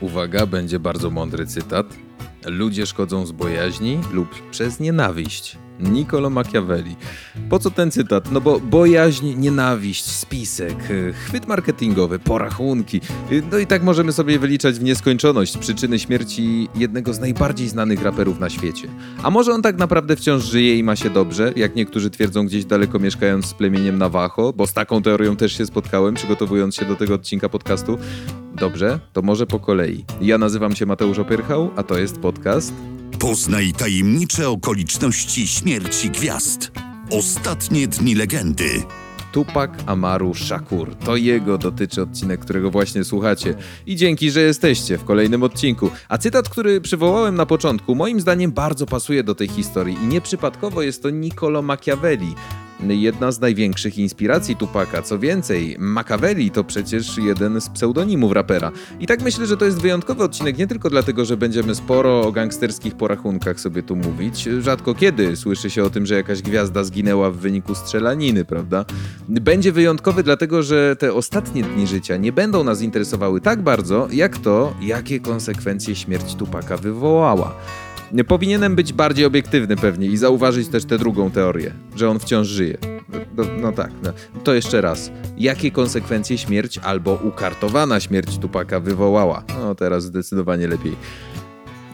Uwaga, będzie bardzo mądry cytat. Ludzie szkodzą z bojaźni lub przez nienawiść. Niccolo Machiavelli. Po co ten cytat? No bo bojaźń, nienawiść, spisek, y, chwyt marketingowy, porachunki. Y, No i tak możemy sobie wyliczać w nieskończoność przyczyny śmierci jednego z najbardziej znanych raperów na świecie. A może on tak naprawdę wciąż żyje i ma się dobrze, jak niektórzy twierdzą gdzieś daleko mieszkając z plemieniem Navajo, bo z taką teorią też się spotkałem, przygotowując się do tego odcinka podcastu. Dobrze, to może po kolei. Ja nazywam się Mateusz Opyrchał, a to jest podcast Poznaj tajemnicze okoliczności śmierci gwiazd. Ostatnie dni legendy. Tupac Amaru Shakur. To jego dotyczy odcinek, którego właśnie słuchacie. I dzięki, że jesteście w kolejnym odcinku. A cytat, który przywołałem na początku, moim zdaniem bardzo pasuje do tej historii i nieprzypadkowo jest to Niccolo Machiavelli. Jedna z największych inspiracji Tupaka. Co więcej, Machiavelli to przecież jeden z pseudonimów rapera. I tak myślę, że to jest wyjątkowy odcinek nie tylko dlatego, że będziemy sporo o gangsterskich porachunkach sobie tu mówić. Rzadko kiedy słyszy się o tym, że jakaś gwiazda zginęła w wyniku strzelaniny, prawda? Będzie wyjątkowy dlatego, że te ostatnie dni życia nie będą nas interesowały tak bardzo, jak to, jakie konsekwencje śmierć Tupaka wywołała. Powinienem być bardziej obiektywny pewnie i zauważyć też tę drugą teorię, że on wciąż żyje. No, no tak, no. to jeszcze raz. Jakie konsekwencje śmierć albo ukartowana śmierć Tupaka wywołała? No teraz zdecydowanie lepiej.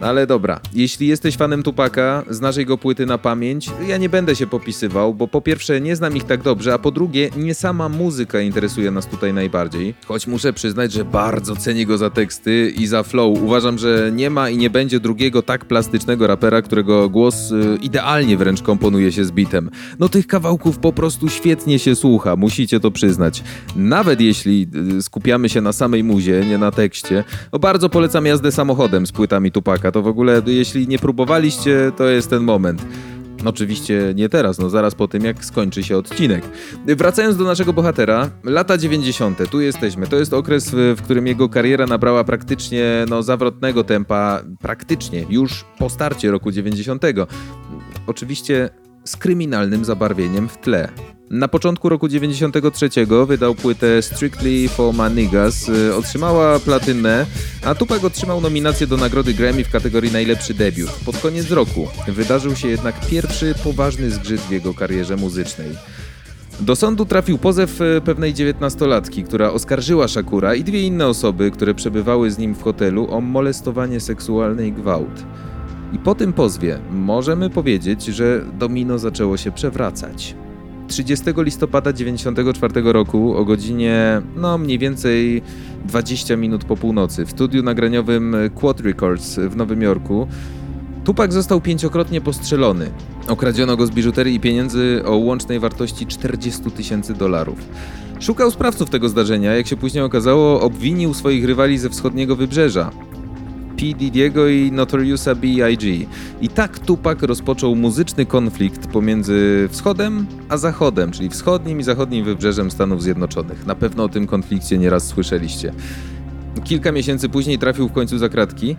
Ale dobra, jeśli jesteś fanem Tupaka, znasz jego płyty na pamięć, ja nie będę się popisywał, bo po pierwsze nie znam ich tak dobrze, a po drugie nie sama muzyka interesuje nas tutaj najbardziej. Choć muszę przyznać, że bardzo cenię go za teksty i za flow. Uważam, że nie ma i nie będzie drugiego tak plastycznego rapera, którego głos y, idealnie wręcz komponuje się z bitem. No tych kawałków po prostu świetnie się słucha, musicie to przyznać. Nawet jeśli y, skupiamy się na samej muzie, nie na tekście, o bardzo polecam jazdę samochodem z płytami Tupaka. To w ogóle, jeśli nie próbowaliście, to jest ten moment. Oczywiście nie teraz, no zaraz po tym, jak skończy się odcinek. Wracając do naszego bohatera, lata 90. tu jesteśmy. To jest okres, w którym jego kariera nabrała praktycznie no, zawrotnego tempa, praktycznie już po starcie roku 90. Oczywiście z kryminalnym zabarwieniem w tle. Na początku roku 93 wydał płytę Strictly for My y, otrzymała platynę, a Tupac otrzymał nominację do nagrody Grammy w kategorii najlepszy debiut. Pod koniec roku wydarzył się jednak pierwszy poważny zgrzyt w jego karierze muzycznej. Do sądu trafił pozew e, pewnej dziewiętnastolatki, która oskarżyła Shakura i dwie inne osoby, które przebywały z nim w hotelu o molestowanie seksualne i gwałt. I po tym pozwie możemy powiedzieć, że domino zaczęło się przewracać. 30 listopada 94 roku o godzinie, no mniej więcej 20 minut po północy w studiu nagraniowym Quad Records w Nowym Jorku Tupac został pięciokrotnie postrzelony. Okradziono go z biżuterii i pieniędzy o łącznej wartości 40 tysięcy dolarów. Szukał sprawców tego zdarzenia, jak się później okazało, obwinił swoich rywali ze wschodniego wybrzeża. P. Didiego i Notoriousa B.I.G. I tak Tupac rozpoczął muzyczny konflikt pomiędzy wschodem a zachodem, czyli wschodnim i zachodnim wybrzeżem Stanów Zjednoczonych. Na pewno o tym konflikcie nieraz słyszeliście. Kilka miesięcy później trafił w końcu za kratki.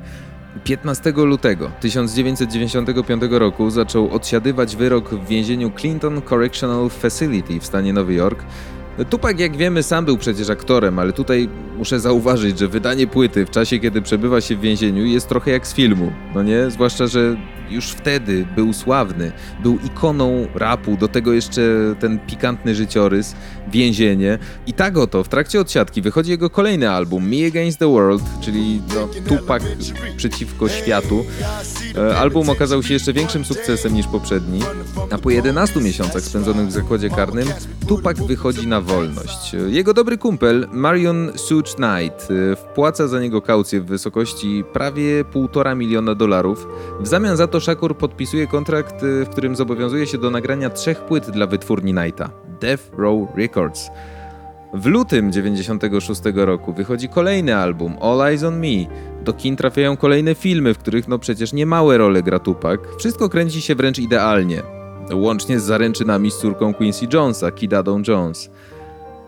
15 lutego 1995 roku zaczął odsiadywać wyrok w więzieniu Clinton Correctional Facility w stanie Nowy Jork. Tupac, jak wiemy, sam był przecież aktorem, ale tutaj muszę zauważyć, że wydanie płyty w czasie, kiedy przebywa się w więzieniu, jest trochę jak z filmu. No nie? Zwłaszcza, że już wtedy był sławny, był ikoną rapu, do tego jeszcze ten pikantny życiorys, więzienie. I tak oto, w trakcie odsiadki wychodzi jego kolejny album, Me Against the World, czyli no, Tupac przeciwko światu. E, Album okazał się jeszcze większym sukcesem niż poprzedni, a po 11 miesiącach spędzonych w zakładzie karnym, Tupac wychodzi na wolność. Jego dobry kumpel, Marion Suge Knight, e, wpłaca za niego kaucję w wysokości prawie 1,5 miliona dolarów. W zamian za to Shakur podpisuje kontrakt, e, w którym zobowiązuje się do nagrania trzech płyt dla wytwórni Knighta, Death Row Records. W lutym 96 roku wychodzi kolejny album, All Eyes on Me. Do kin trafiają kolejne filmy, w których no przecież niemałe role gra Tupac. Wszystko kręci się wręcz idealnie. Łącznie z zaręczynami z córką Quincy Jonesa, Kidadą Jones.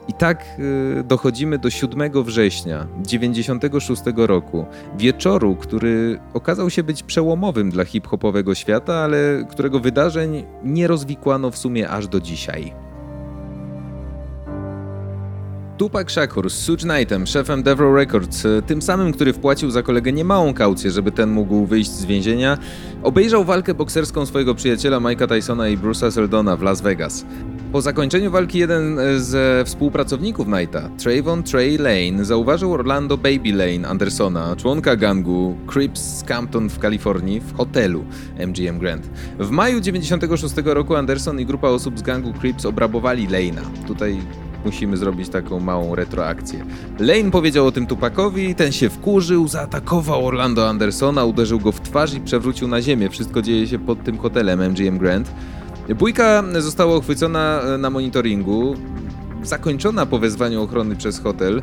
I tak y, dochodzimy do 7 września 96 roku, wieczoru, który okazał się być przełomowym dla hip-hopowego świata, ale którego wydarzeń nie rozwikłano w sumie aż do dzisiaj. Tupac Shakur z Suge Knightem, szefem Devil Records, tym samym, który wpłacił za kolegę niemałą kaucję, żeby ten mógł wyjść z więzienia, obejrzał walkę bokserską swojego przyjaciela Mike'a Tysona i Bruce'a Seldona w Las Vegas. Po zakończeniu walki jeden ze współpracowników Knighta, Trayvon Trey Lane, zauważył Orlando Baby Lane Andersona, członka gangu Crips Campton w Kalifornii, w hotelu MGM Grand. W maju 96 roku Anderson i grupa osób z gangu Crips obrabowali Lane'a. Tutaj musimy zrobić taką małą retroakcję. Lane powiedział o tym Tupakowi, ten się wkurzył, zaatakował Orlando Andersona, uderzył go w twarz i przewrócił na ziemię. Wszystko dzieje się pod tym hotelem MGM Grand. Bójka została uchwycona e, na monitoringu, zakończona po wezwaniu ochrony przez hotel,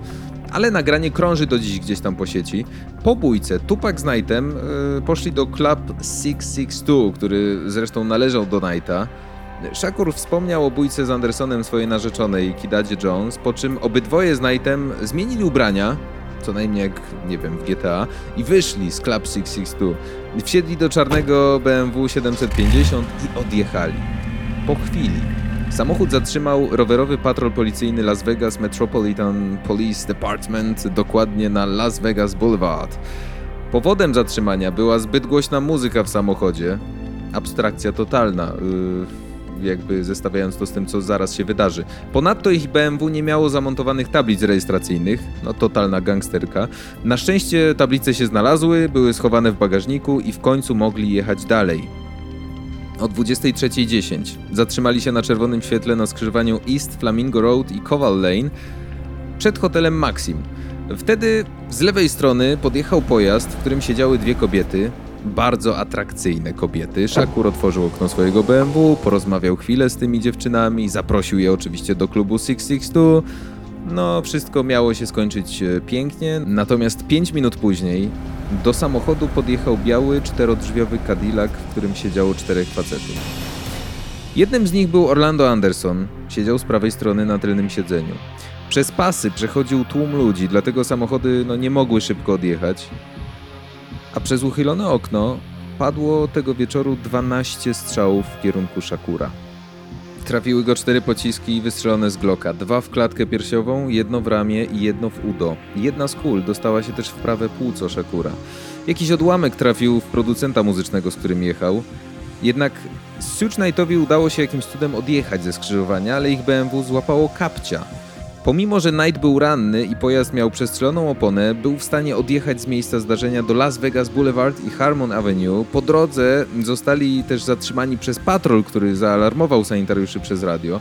ale nagranie krąży do dziś gdzieś tam po sieci. Po bójce Tupac z Knightem e, poszli do Club 662, który zresztą należał do Knighta. Shakur wspomniał o bójce z Andersonem swojej narzeczonej, Kidadzie Jones, po czym obydwoje z Knightem zmienili ubrania, co najmniej jak, nie wiem, w GTA, i wyszli z Club 662. Wsiedli do czarnego BMW 750 i odjechali. Po chwili samochód zatrzymał rowerowy patrol policyjny Las Vegas Metropolitan Police Department dokładnie na Las Vegas Boulevard. Powodem zatrzymania była zbyt głośna muzyka w samochodzie. Abstrakcja totalna. Yy jakby zestawiając to z tym, co zaraz się wydarzy. Ponadto ich BMW nie miało zamontowanych tablic rejestracyjnych, no totalna gangsterka. Na szczęście tablice się znalazły, były schowane w bagażniku i w końcu mogli jechać dalej. O 23.10 zatrzymali się na czerwonym świetle na skrzyżowaniu East Flamingo Road i Kowal Lane przed hotelem Maxim. Wtedy z lewej strony podjechał pojazd, w którym siedziały dwie kobiety, bardzo atrakcyjne kobiety. Szakur otworzył okno swojego BMW, porozmawiał chwilę z tymi dziewczynami, zaprosił je oczywiście do klubu 662. No, wszystko miało się skończyć e, pięknie, natomiast 5 minut później do samochodu podjechał biały, czterodrzwiowy Cadillac, w którym siedziało czterech facetów. Jednym z nich był Orlando Anderson, siedział z prawej strony na tylnym siedzeniu. Przez pasy przechodził tłum ludzi, dlatego samochody no, nie mogły szybko odjechać a przez uchylone okno padło tego wieczoru 12 strzałów w kierunku Shakura. Trafiły go cztery pociski wystrzelone z Glocka, dwa w klatkę piersiową, jedno w ramię i jedno w udo. Jedna z kul dostała się też w prawe płuco Shakura. Jakiś odłamek trafił w producenta muzycznego, z którym jechał. Jednak Suge Knightowi udało się jakimś cudem odjechać ze skrzyżowania, ale ich BMW złapało kapcia. Pomimo, że Knight był ranny i pojazd miał przestrzeloną oponę, był w stanie odjechać z miejsca zdarzenia do Las Vegas Boulevard i Harmon Avenue. Po drodze zostali też zatrzymani przez patrol, który zaalarmował sanitariuszy przez radio.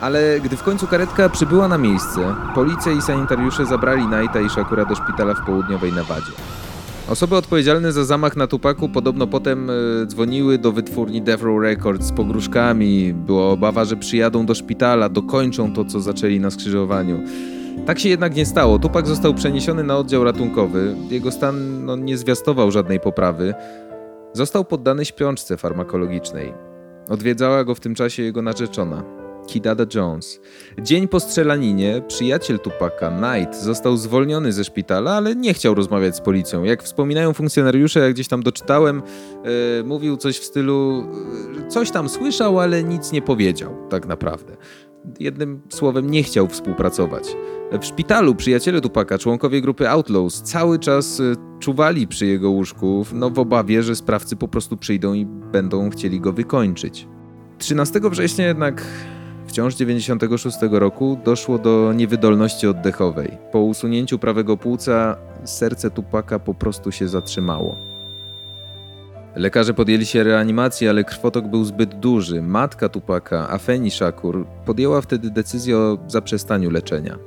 Ale gdy w końcu karetka przybyła na miejsce, policja i sanitariusze zabrali Knighta i Shakura do szpitala w południowej Nawadzie. Osoby odpowiedzialne za zamach na Tupaku podobno potem e, dzwoniły do wytwórni Death Row Records z pogróżkami. Była obawa, że przyjadą do szpitala, dokończą to, co zaczęli na skrzyżowaniu. Tak się jednak nie stało. Tupak został przeniesiony na oddział ratunkowy. Jego stan no, nie zwiastował żadnej poprawy. Został poddany śpiączce farmakologicznej. Odwiedzała go w tym czasie jego narzeczona. Kidada Jones. Dzień po strzelaninie przyjaciel Tupaka, Knight, został zwolniony ze szpitala, ale nie chciał rozmawiać z policją. Jak wspominają funkcjonariusze, jak gdzieś tam doczytałem, yy, mówił coś w stylu, yy, coś tam słyszał, ale nic nie powiedział, tak naprawdę. Jednym słowem, nie chciał współpracować. W szpitalu przyjaciele Tupaka, członkowie grupy Outlaws, cały czas e, czuwali przy jego łóżku, no w obawie, że sprawcy po prostu przyjdą i będą chcieli go wykończyć. 13 września jednak Wciąż 96 roku doszło do niewydolności oddechowej. Po usunięciu prawego płuca serce Tupaka po prostu się zatrzymało. Lekarze podjęli się reanimacji, ale krwotok był zbyt duży. Matka Tupaka, Afeni Shakur, podjęła wtedy decyzję o zaprzestaniu leczenia.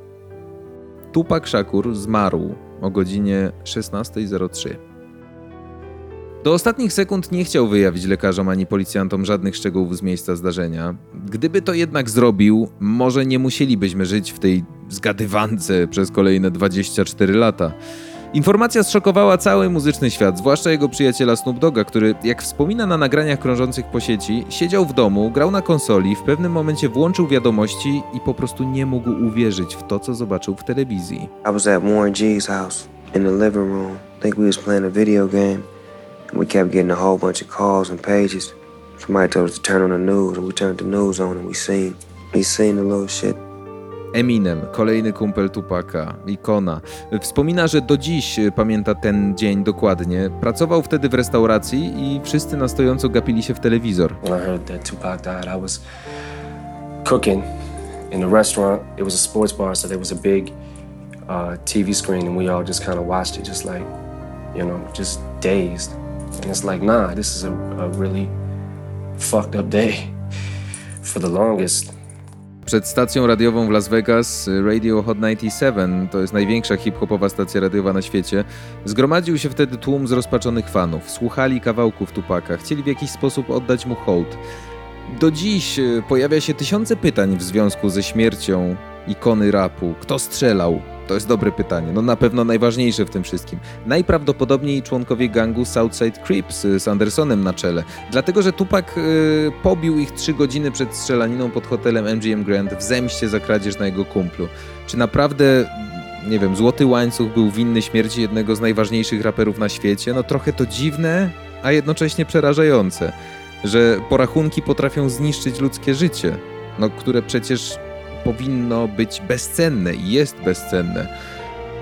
Tupak Shakur zmarł o godzinie 16.03. Do ostatnich sekund nie chciał wyjawić lekarzom ani policjantom żadnych szczegółów z miejsca zdarzenia. Gdyby to jednak zrobił, może nie musielibyśmy żyć w tej zgadywance przez kolejne 24 lata. Informacja zszokowała cały muzyczny świat, zwłaszcza jego przyjaciela Snoop Dogga, który, jak wspomina na nagraniach krążących po sieci, siedział w domu, grał na konsoli, w pewnym momencie włączył wiadomości i po prostu nie mógł uwierzyć w to, co zobaczył w telewizji. I was at Warren G's house in the living room. I think we was playing a video game. And we kept getting a whole bunch of calls and pages. Somebody told us to turn on the news, and we turned the news on, and we seen, we seen the little shit Eminem, kolejny kumpel Tupaka, ikona. Wspomina, że do dziś pamięta ten dzień dokładnie. Pracował wtedy w restauracji i wszyscy na stojąco gapili się w telewizor. When I heard that Tupac died, I was cooking in a restaurant. It was a sports bar, so there was a big uh, TV screen, and we all just kind of watched it, just like, you know, just dazed. And it's like, nah, this is a, a really fucked up day. For the longest, Przed stacją radiową w Las Vegas, Radio Hot 97, to jest największa hip-hopowa stacja radiowa na świecie, zgromadził się wtedy tłum zrozpaczonych fanów. Słuchali kawałków Tupaka, chcieli w jakiś sposób oddać mu hołd. Do dziś e, pojawia się tysiące pytań w związku ze śmiercią ikony rapu. Kto strzelał? To jest dobre pytanie. No na pewno najważniejsze w tym wszystkim. Najprawdopodobniej członkowie gangu Southside Crips y, z Andersonem na czele. Dlatego, że Tupac y, pobił ich trzy godziny przed strzelaniną pod hotelem MGM Grand w zemście za kradzież na jego kumplu. Czy naprawdę, nie wiem, Złoty Łańcuch był winny śmierci jednego z najważniejszych raperów na świecie? No trochę to dziwne, a jednocześnie przerażające. Że porachunki potrafią zniszczyć ludzkie życie, no które przecież powinno być bezcenne i jest bezcenne.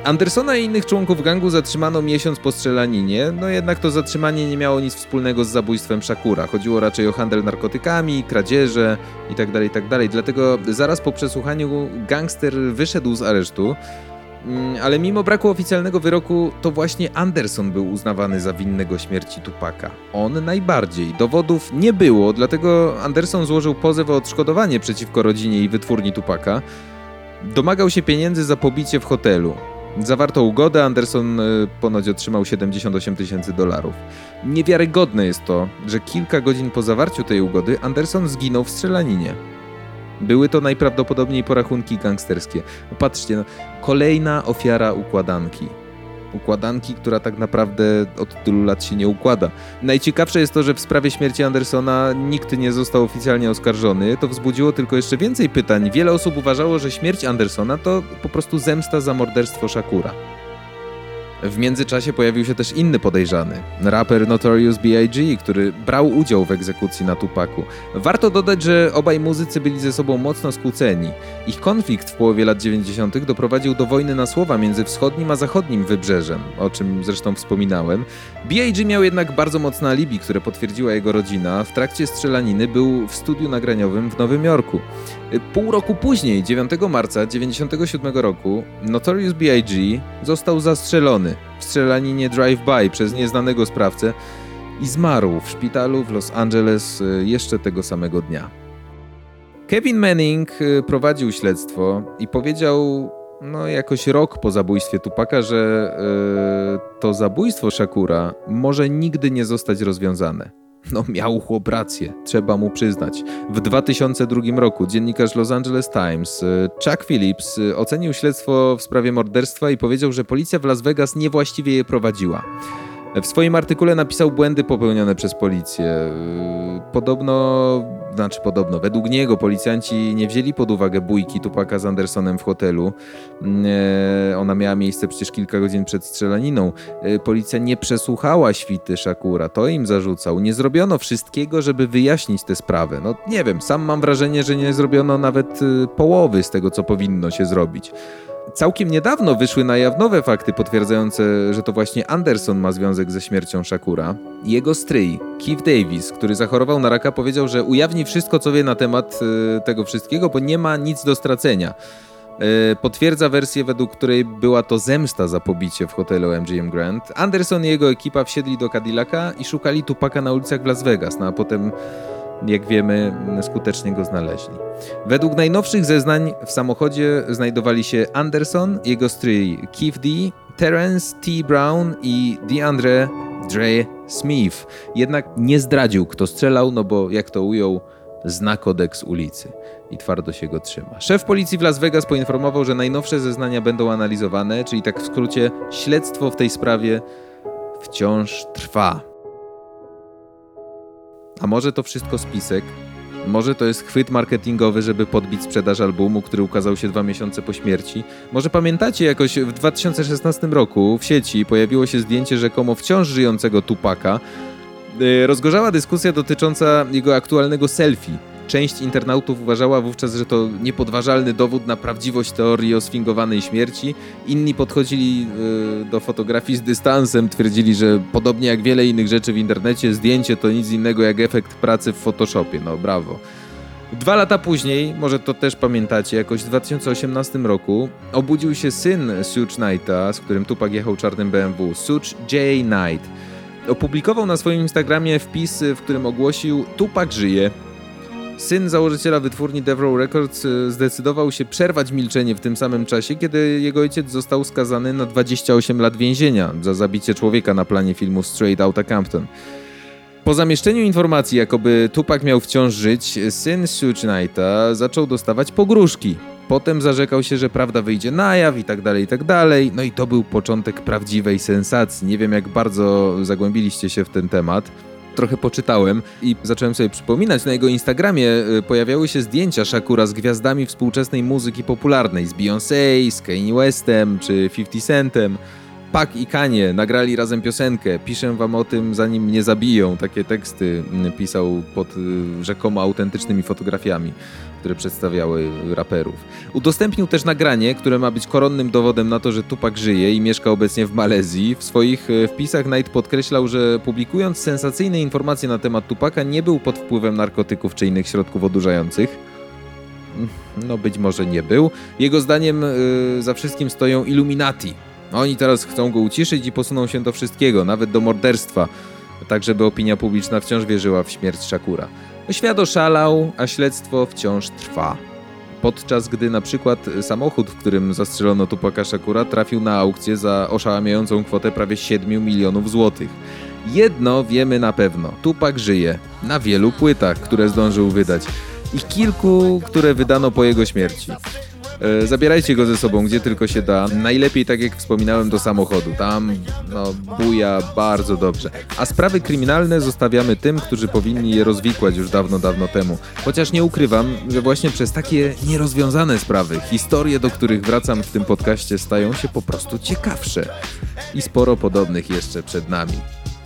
Andersona i innych członków gangu zatrzymano miesiąc po strzelaninie, no jednak to zatrzymanie nie miało nic wspólnego z zabójstwem Shakura. Chodziło raczej o handel narkotykami, kradzieże itd., itd. Dlatego zaraz po przesłuchaniu gangster wyszedł z aresztu, ale mimo braku oficjalnego wyroku, to właśnie Anderson był uznawany za winnego śmierci Tupaka. On najbardziej. Dowodów nie było, dlatego Anderson złożył pozew o odszkodowanie przeciwko rodzinie i wytwórni Tupaka. Domagał się pieniędzy za pobicie w hotelu. Zawarto ugodę, Anderson y, ponoć otrzymał 78 tysięcy dolarów. Niewiarygodne jest to, że kilka godzin po zawarciu tej ugody Anderson zginął w strzelaninie. Były to najprawdopodobniej porachunki gangsterskie. Patrzcie, no, kolejna ofiara układanki. Układanki, która tak naprawdę od tylu lat się nie układa. Najciekawsze jest to, że w sprawie śmierci Andersona nikt nie został oficjalnie oskarżony. To wzbudziło tylko jeszcze więcej pytań. Wiele osób uważało, że śmierć Andersona to po prostu zemsta za morderstwo Shakura. W międzyczasie pojawił się też inny podejrzany, raper Notorious B.I.G., który brał udział w egzekucji na Tupaku. Warto dodać, że obaj muzycy byli ze sobą mocno skłóceni. Ich konflikt w połowie lat 90. doprowadził do wojny na słowa między wschodnim a zachodnim wybrzeżem, o czym zresztą wspominałem. B.I.G. miał jednak bardzo mocne alibi, które potwierdziła jego rodzina. W trakcie strzelaniny był w studiu nagraniowym w Nowym Jorku. Pół roku później, 9 marca 1997 roku, Notorious B.I.G. został zastrzelony w strzelaninie drive-by przez nieznanego sprawcę i zmarł w szpitalu w Los Angeles y, jeszcze tego samego dnia. Kevin Manning y, prowadził śledztwo i powiedział no jakoś rok po zabójstwie Tupaka, że yy, to zabójstwo Shakura może nigdy nie zostać rozwiązane. No miał chłop rację, trzeba mu przyznać. W 2002 roku dziennikarz Los Angeles Times y, Chuck Phillips y, ocenił śledztwo w sprawie morderstwa i powiedział, że policja w Las Vegas niewłaściwie je prowadziła. W swoim artykule napisał błędy popełnione przez policję. Podobno, znaczy podobno, według niego policjanci nie wzięli pod uwagę bójki Tupaka z Andersonem w hotelu. E, ona miała miejsce przecież kilka godzin przed strzelaniną. E, policja nie przesłuchała świty Shakura, to im zarzucał. Nie zrobiono wszystkiego, żeby wyjaśnić tę sprawę. No nie wiem, sam mam wrażenie, że nie zrobiono nawet y, połowy z tego, co powinno się zrobić. Całkiem niedawno wyszły na jaw nowe fakty potwierdzające, że to właśnie Anderson ma związek ze śmiercią Shakura. Jego stryj, Keith Davis, który zachorował na raka, powiedział, że ujawni wszystko, co wie na temat y, tego wszystkiego, bo nie ma nic do stracenia. Y, Potwierdza wersję, według której była to zemsta za pobicie w hotelu MGM Grand. Anderson i jego ekipa wsiedli do Cadillaca i szukali Tupaka na ulicach w Las Vegas, no a potem jak wiemy, skutecznie go znaleźli. Według najnowszych zeznań w samochodzie znajdowali się Anderson, jego stryj Keith D., Terence T. Brown i DeAndre Dre Smith. Jednak nie zdradził, kto strzelał, no bo jak to ujął, zna kodeks ulicy i twardo się go trzyma. Szef policji w Las Vegas poinformował, że najnowsze zeznania będą analizowane, czyli tak w skrócie, śledztwo w tej sprawie wciąż trwa. A może to wszystko spisek? Może to jest chwyt marketingowy, żeby podbić sprzedaż albumu, który ukazał się dwa miesiące po śmierci? Może pamiętacie, jakoś w 2016 roku w sieci pojawiło się zdjęcie rzekomo wciąż żyjącego Tupaka. Yy, Rozgorzała dyskusja dotycząca jego aktualnego selfie. Część internautów uważała wówczas, że to niepodważalny dowód na prawdziwość teorii o sfingowanej śmierci. Inni podchodzili y, do fotografii z dystansem, twierdzili, że podobnie jak wiele innych rzeczy w internecie, zdjęcie to nic innego jak efekt pracy w Photoshopie. No brawo. Dwa lata później, może to też pamiętacie, jakoś w 2018 roku, obudził się syn Suge Knighta, z którym Tupac jechał czarnym BMW, Suge J. Knight. Opublikował na swoim Instagramie wpis, w którym ogłosił Tupac żyje. Syn założyciela wytwórni Row Records y, zdecydował się przerwać milczenie w tym samym czasie, kiedy jego ojciec został skazany na 28 lat więzienia za zabicie człowieka na planie filmu Straight Outta Compton. Po zamieszczeniu informacji, jakoby Tupac miał wciąż żyć, syn Suge Knighta zaczął dostawać pogróżki. Potem zarzekał się, że prawda wyjdzie na jaw i tak dalej, i tak dalej. No i to był początek prawdziwej sensacji. Nie wiem, jak bardzo zagłębiliście się w ten temat. Trochę poczytałem i zacząłem sobie przypominać. Na jego Instagramie y, pojawiały się zdjęcia Shakura z gwiazdami współczesnej muzyki popularnej, z Beyoncé, z Kanye Westem czy 50 Centem. Pak i Kanie nagrali razem piosenkę. Piszę wam o tym, zanim mnie zabiją. Takie teksty mm, pisał pod y, rzekomo autentycznymi fotografiami, które przedstawiały raperów. Udostępnił też nagranie, które ma być koronnym dowodem na to, że Tupac żyje i mieszka obecnie w Malezji. W swoich y, wpisach Knight podkreślał, że publikując sensacyjne informacje na temat Tupaka nie był pod wpływem narkotyków czy innych środków odurzających. No być może nie był. Jego zdaniem y, za wszystkim stoją Illuminati, oni teraz chcą go uciszyć i posuną się do wszystkiego, nawet do morderstwa, tak żeby opinia publiczna wciąż wierzyła w śmierć Shakura. Świat oszalał, a śledztwo wciąż trwa. Podczas gdy na przykład samochód, w którym zastrzelono Tupaka Shakura, trafił na aukcję za oszałamiającą kwotę prawie 7 milionów złotych. Jedno wiemy na pewno: Tupak żyje na wielu płytach, które zdążył wydać i kilku, które wydano po jego śmierci. E, Zabierajcie go ze sobą, gdzie tylko się da. Najlepiej, tak jak wspominałem, do samochodu. Tam no, buja bardzo dobrze. A sprawy kryminalne zostawiamy tym, którzy powinni je rozwikłać już dawno, dawno temu. Chociaż nie ukrywam, że właśnie przez takie nierozwiązane sprawy, historie, do których wracam w tym podcaście, stają się po prostu ciekawsze. I sporo podobnych jeszcze przed nami.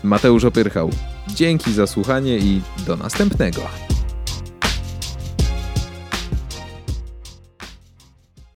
Mateusz Opyrchał. Dzięki za słuchanie i do następnego.